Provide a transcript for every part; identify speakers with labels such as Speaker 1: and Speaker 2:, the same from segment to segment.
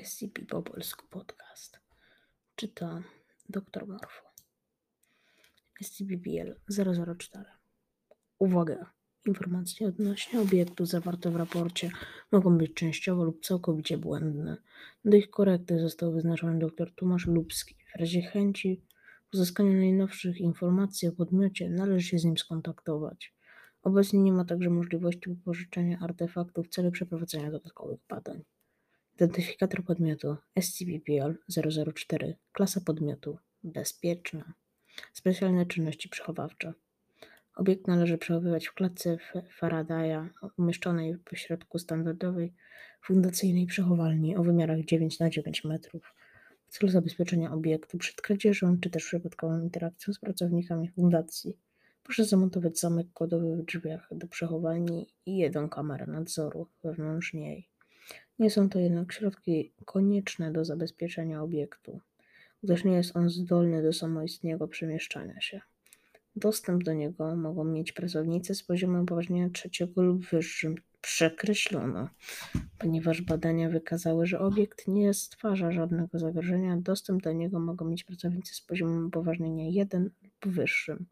Speaker 1: SCP po polsku podcast. Czyta dr Morfo. SCP-PL 004. Uwaga! Informacje odnośnie obiektu zawarte w raporcie mogą być częściowo lub całkowicie błędne. Do ich korekty został wyznaczony dr Tomasz Lubski. W razie chęci uzyskania najnowszych informacji o podmiocie należy się z nim skontaktować. Obecnie nie ma także możliwości wypożyczenia artefaktów w celu przeprowadzenia dodatkowych badań. Identyfikator podmiotu SCP-PL-004 Klasa podmiotu Bezpieczna Specjalne czynności przechowawcze Obiekt należy przechowywać w klatce Faradaya umieszczonej w środku standardowej fundacyjnej przechowalni o wymiarach 9 na 9 metrów w celu zabezpieczenia obiektu przed kradzieżą czy też przypadkową interakcją z pracownikami fundacji. Proszę zamontować zamek kodowy w drzwiach do przechowalni i jedną kamerę nadzoru wewnątrz niej. Nie są to jednak środki konieczne do zabezpieczenia obiektu, gdyż nie jest on zdolny do samoistnego przemieszczania się. Dostęp do niego mogą mieć pracownicy z poziomem upoważnienia trzeciego lub wyższym. Przekreślono. Ponieważ badania wykazały, że obiekt nie stwarza żadnego zagrożenia, dostęp do niego mogą mieć pracownicy z poziomem upoważnienia 1 lub wyższym.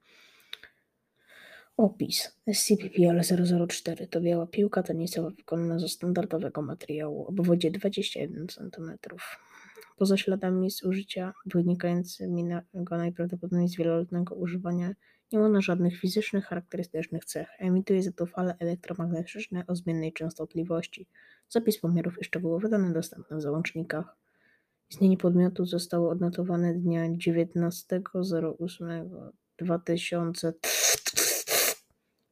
Speaker 1: Opis SCP-PL-004 to biała piłka tenisowa wykonana ze standardowego materiału o obwodzie 21 cm. Poza śladami miejsc użycia wynikającymi go najprawdopodobniej z wieloletniego używania nie ma żadnych fizycznych charakterystycznych cech. Emituje za to fale elektromagnetyczne o zmiennej częstotliwości. Zapis pomiarów i szczegółowe dane dostępne w załącznikach. Istnienie podmiotu zostało odnotowane dnia 19.08.2000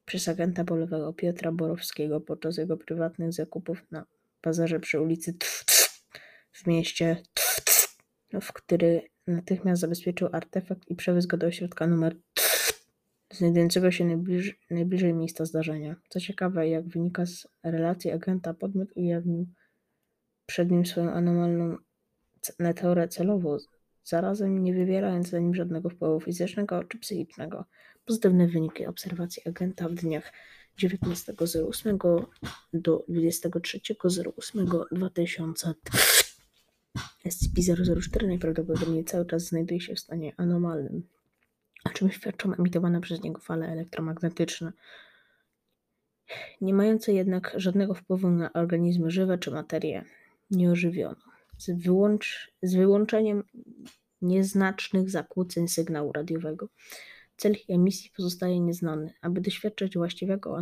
Speaker 1: przez agenta polowego Piotra Borowskiego podczas jego prywatnych zakupów na bazarze przy ulicy w mieście, w który natychmiast zabezpieczył artefakt i przewiózł go do ośrodka numer znajdującego się najbliżej, najbliżej miejsca zdarzenia. Co ciekawe, jak wynika z relacji agenta, podmiot ujawnił przed nim swoją anomalną teorię celową, zarazem nie wywierając na nim żadnego wpływu fizycznego czy psychicznego. Pozytywne wyniki obserwacji agenta w dniach 19.08 do 23.08.2000 SCP-004 najprawdopodobniej cały czas znajduje się w stanie anomalnym, o czym świadczą emitowane przez niego fale elektromagnetyczne, nie mające jednak żadnego wpływu na organizmy żywe czy materię nieożywioną, z, wyłącz, z wyłączeniem nieznacznych zakłóceń sygnału radiowego. Cel emisji pozostaje nieznany. Aby doświadczyć właściwego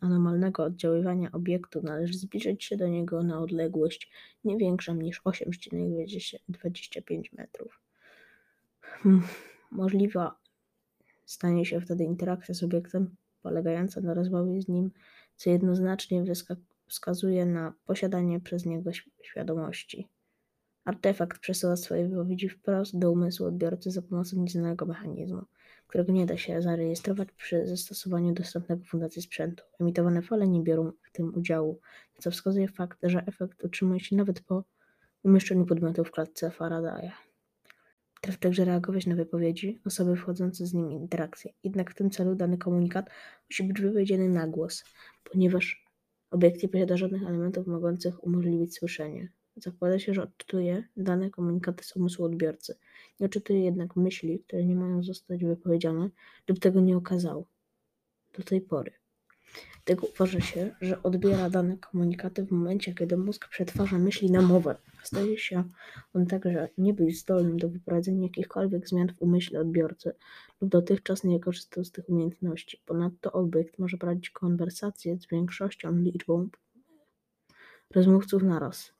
Speaker 1: anomalnego oddziaływania obiektu, należy zbliżyć się do niego na odległość nie większą niż 8,25 metrów. Hmm, możliwa stanie się wtedy interakcja z obiektem polegająca na rozmowie z nim, co jednoznacznie wskazuje na posiadanie przez niego świadomości. Artefakt przesyła swoje wypowiedzi wprost do umysłu odbiorcy za pomocą nieznanego mechanizmu którego nie da się zarejestrować przy zastosowaniu dostępnego fundacji sprzętu. Emitowane fale nie biorą w tym udziału, co wskazuje fakt, że efekt utrzymuje się nawet po umieszczeniu podmiotu w klatce Faradaya. Potrafi także reagować na wypowiedzi osoby wchodzące z nim w interakcję. Jednak w tym celu dany komunikat musi być wypowiedziany na głos, ponieważ obiekt nie posiada żadnych elementów mogących umożliwić słyszenie. Zakłada się, że odczytuje dane komunikaty z umysłu odbiorcy. Nie odczytuje jednak myśli, które nie mają zostać wypowiedziane lub tego nie okazał do tej pory. Tego uważa się, że odbiera dane komunikaty w momencie, kiedy mózg przetwarza myśli na mowę. Staje się on także nie być zdolnym do wyprowadzenia jakichkolwiek zmian w umyśle odbiorcy lub dotychczas nie korzystał z tych umiejętności. Ponadto obiekt może prowadzić konwersacje z większością liczbą rozmówców naraz.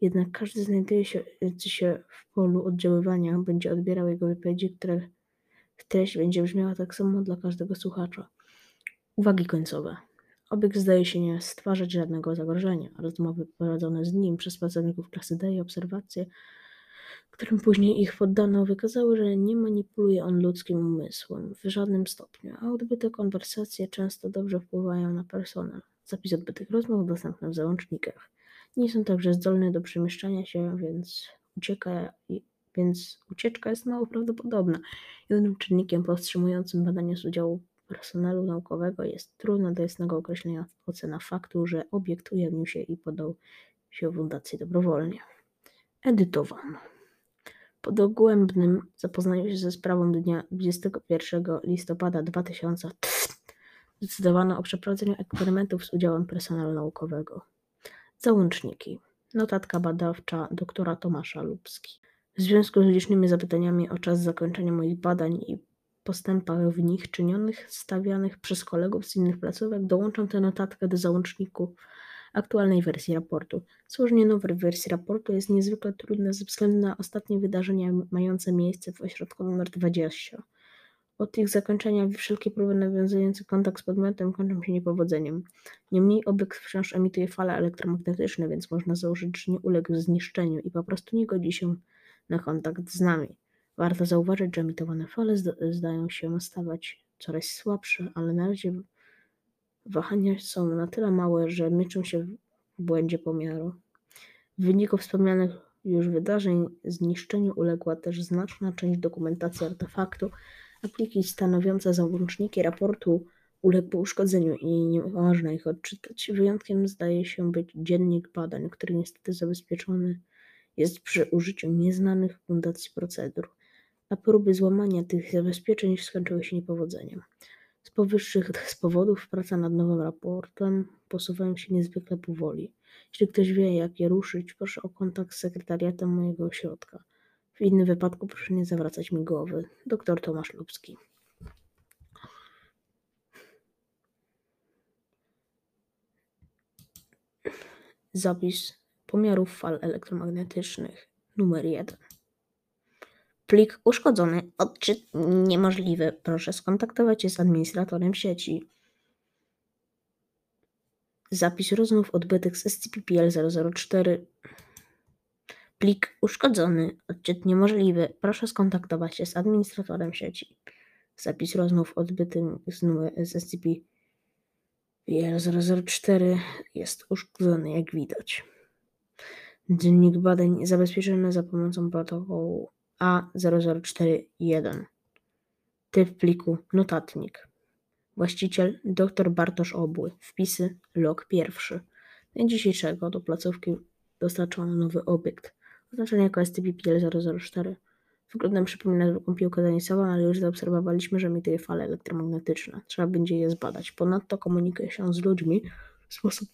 Speaker 1: Jednak każdy znajdujący się w polu oddziaływania będzie odbierał jego wypowiedzi, których treść będzie brzmiała tak samo dla każdego słuchacza. Uwagi końcowe. Obiekt zdaje się nie stwarzać żadnego zagrożenia. Rozmowy prowadzone z nim przez pracowników klasy D i obserwacje, którym później ich poddano, wykazały, że nie manipuluje on ludzkim umysłem w żadnym stopniu, a odbyte konwersacje często dobrze wpływają na personel. Zapis odbytych rozmów dostępny w załącznikach. Nie są także zdolne do przemieszczania się, więc, ucieka, więc ucieczka jest mało prawdopodobna. Jedynym czynnikiem powstrzymującym badania z udziału personelu naukowego jest trudna do jasnego określenia ocena faktu, że obiekt ujawnił się i podał się fundacji dobrowolnie. edytowano. Po dogłębnym zapoznaniu się ze sprawą dnia 21 listopada 2000 zdecydowano o przeprowadzeniu eksperymentów z udziałem personelu naukowego. Załączniki. Notatka badawcza doktora Tomasza Lubski. W związku z licznymi zapytaniami o czas zakończenia moich badań i postępach w nich czynionych, stawianych przez kolegów z innych placówek, dołączam tę notatkę do załączniku aktualnej wersji raportu. Złożenie nowej wersji raportu jest niezwykle trudne ze względu na ostatnie wydarzenia mające miejsce w ośrodku nr 20. Od ich zakończenia wszelkie próby nawiązujące kontakt z podmiotem kończą się niepowodzeniem. Niemniej obiekt wciąż emituje fale elektromagnetyczne, więc można założyć, że nie uległ zniszczeniu i po prostu nie godzi się na kontakt z nami. Warto zauważyć, że emitowane fale zdają się stawać coraz słabsze, ale na razie wahania są na tyle małe, że mieczą się w błędzie pomiaru. W wyniku wspomnianych już wydarzeń zniszczeniu uległa też znaczna część dokumentacji artefaktu, a pliki stanowiące załączniki raportu uległy uszkodzeniu i nie można ich odczytać. Wyjątkiem zdaje się być dziennik badań, który niestety zabezpieczony jest przy użyciu nieznanych fundacji procedur, a próby złamania tych zabezpieczeń skończyły się niepowodzeniem. Z powyższych z powodów praca nad nowym raportem posuwają się niezwykle powoli. Jeśli ktoś wie, jak je ruszyć, proszę o kontakt z sekretariatem mojego ośrodka. W innym wypadku proszę nie zawracać mi głowy. Dr Tomasz Lubski. Zapis pomiarów fal elektromagnetycznych numer 1. Plik uszkodzony, odczyt niemożliwy. Proszę skontaktować się z administratorem sieci. Zapis rozmów odbytych z SCP-PL 004. Plik uszkodzony, odczyt niemożliwy. Proszę skontaktować się z administratorem sieci. Zapis rozmów odbytych z, z SCP-PL 004 jest uszkodzony, jak widać. Dziennik badań zabezpieczony za pomocą protokołu A0041. Typ pliku notatnik. Właściciel dr Bartosz Obły. Wpisy log pierwszy. Dnia dzisiejszego do placówki dostarczono nowy obiekt, oznaczony jako SCP-PL004. Wyglądem przypomina zwykłą piłkę tenisową, ale już zaobserwowaliśmy, że emituje fale elektromagnetyczne. Trzeba będzie je zbadać. Ponadto komunikuje się z ludźmi w sposób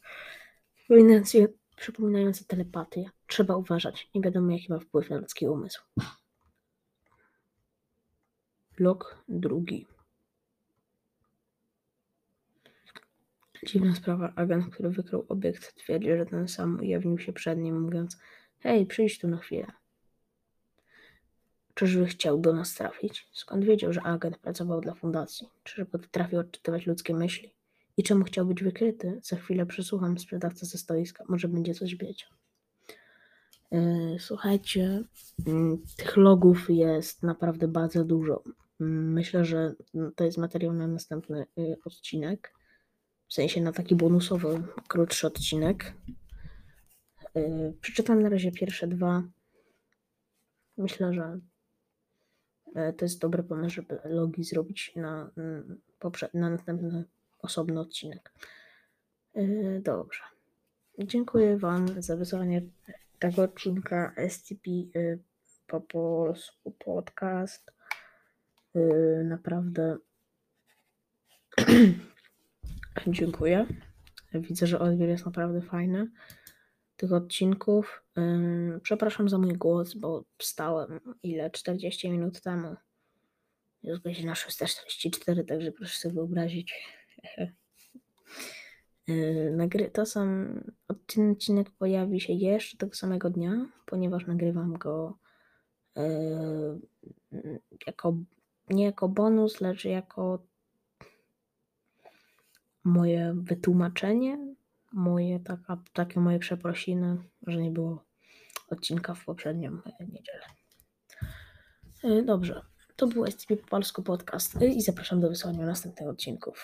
Speaker 1: przypominający telepatię. Trzeba uważać. Nie wiadomo, jaki ma wpływ na ludzki umysł. Blok drugi. Dziwna sprawa. Agent, który wykrył obiekt, twierdzi, że ten sam ujawnił się przed nim, mówiąc: Hej, przyjdź tu na chwilę. Czyżby chciał do nas trafić? Skąd wiedział, że agent pracował dla fundacji? Czyżby potrafił odczytywać ludzkie myśli? I czemu chciał być wykryty? Za chwilę przesłucham sprzedawcę ze stoiska. Może będzie coś wiedział. E, słuchajcie, mm, tych logów jest naprawdę bardzo dużo. Myślę, że to jest materiał na następny y, odcinek. W sensie na taki bonusowy, krótszy odcinek. E, przeczytam na razie pierwsze dwa. Myślę, że e, to jest dobry pomysł, żeby logi zrobić na, na następny osobny odcinek. Dobrze. Dziękuję Wam za wysłanie tego odcinka SCP po polsku podcast. Yy, naprawdę dziękuję. Widzę, że odbiór jest naprawdę fajny tych odcinków. Przepraszam za mój głos, bo wstałem ile? 40 minut temu. Jest godzina 6.44, także proszę sobie wyobrazić, Yy, nagry to. Ten odcinek pojawi się jeszcze tego samego dnia, ponieważ nagrywam go jako nie jako bonus, lecz jako moje wytłumaczenie, moje taka, takie moje przeprosiny, że nie było odcinka w poprzednią niedzielę. Yy, dobrze, to był SCP po polsku podcast i zapraszam do wysłania następnych odcinków.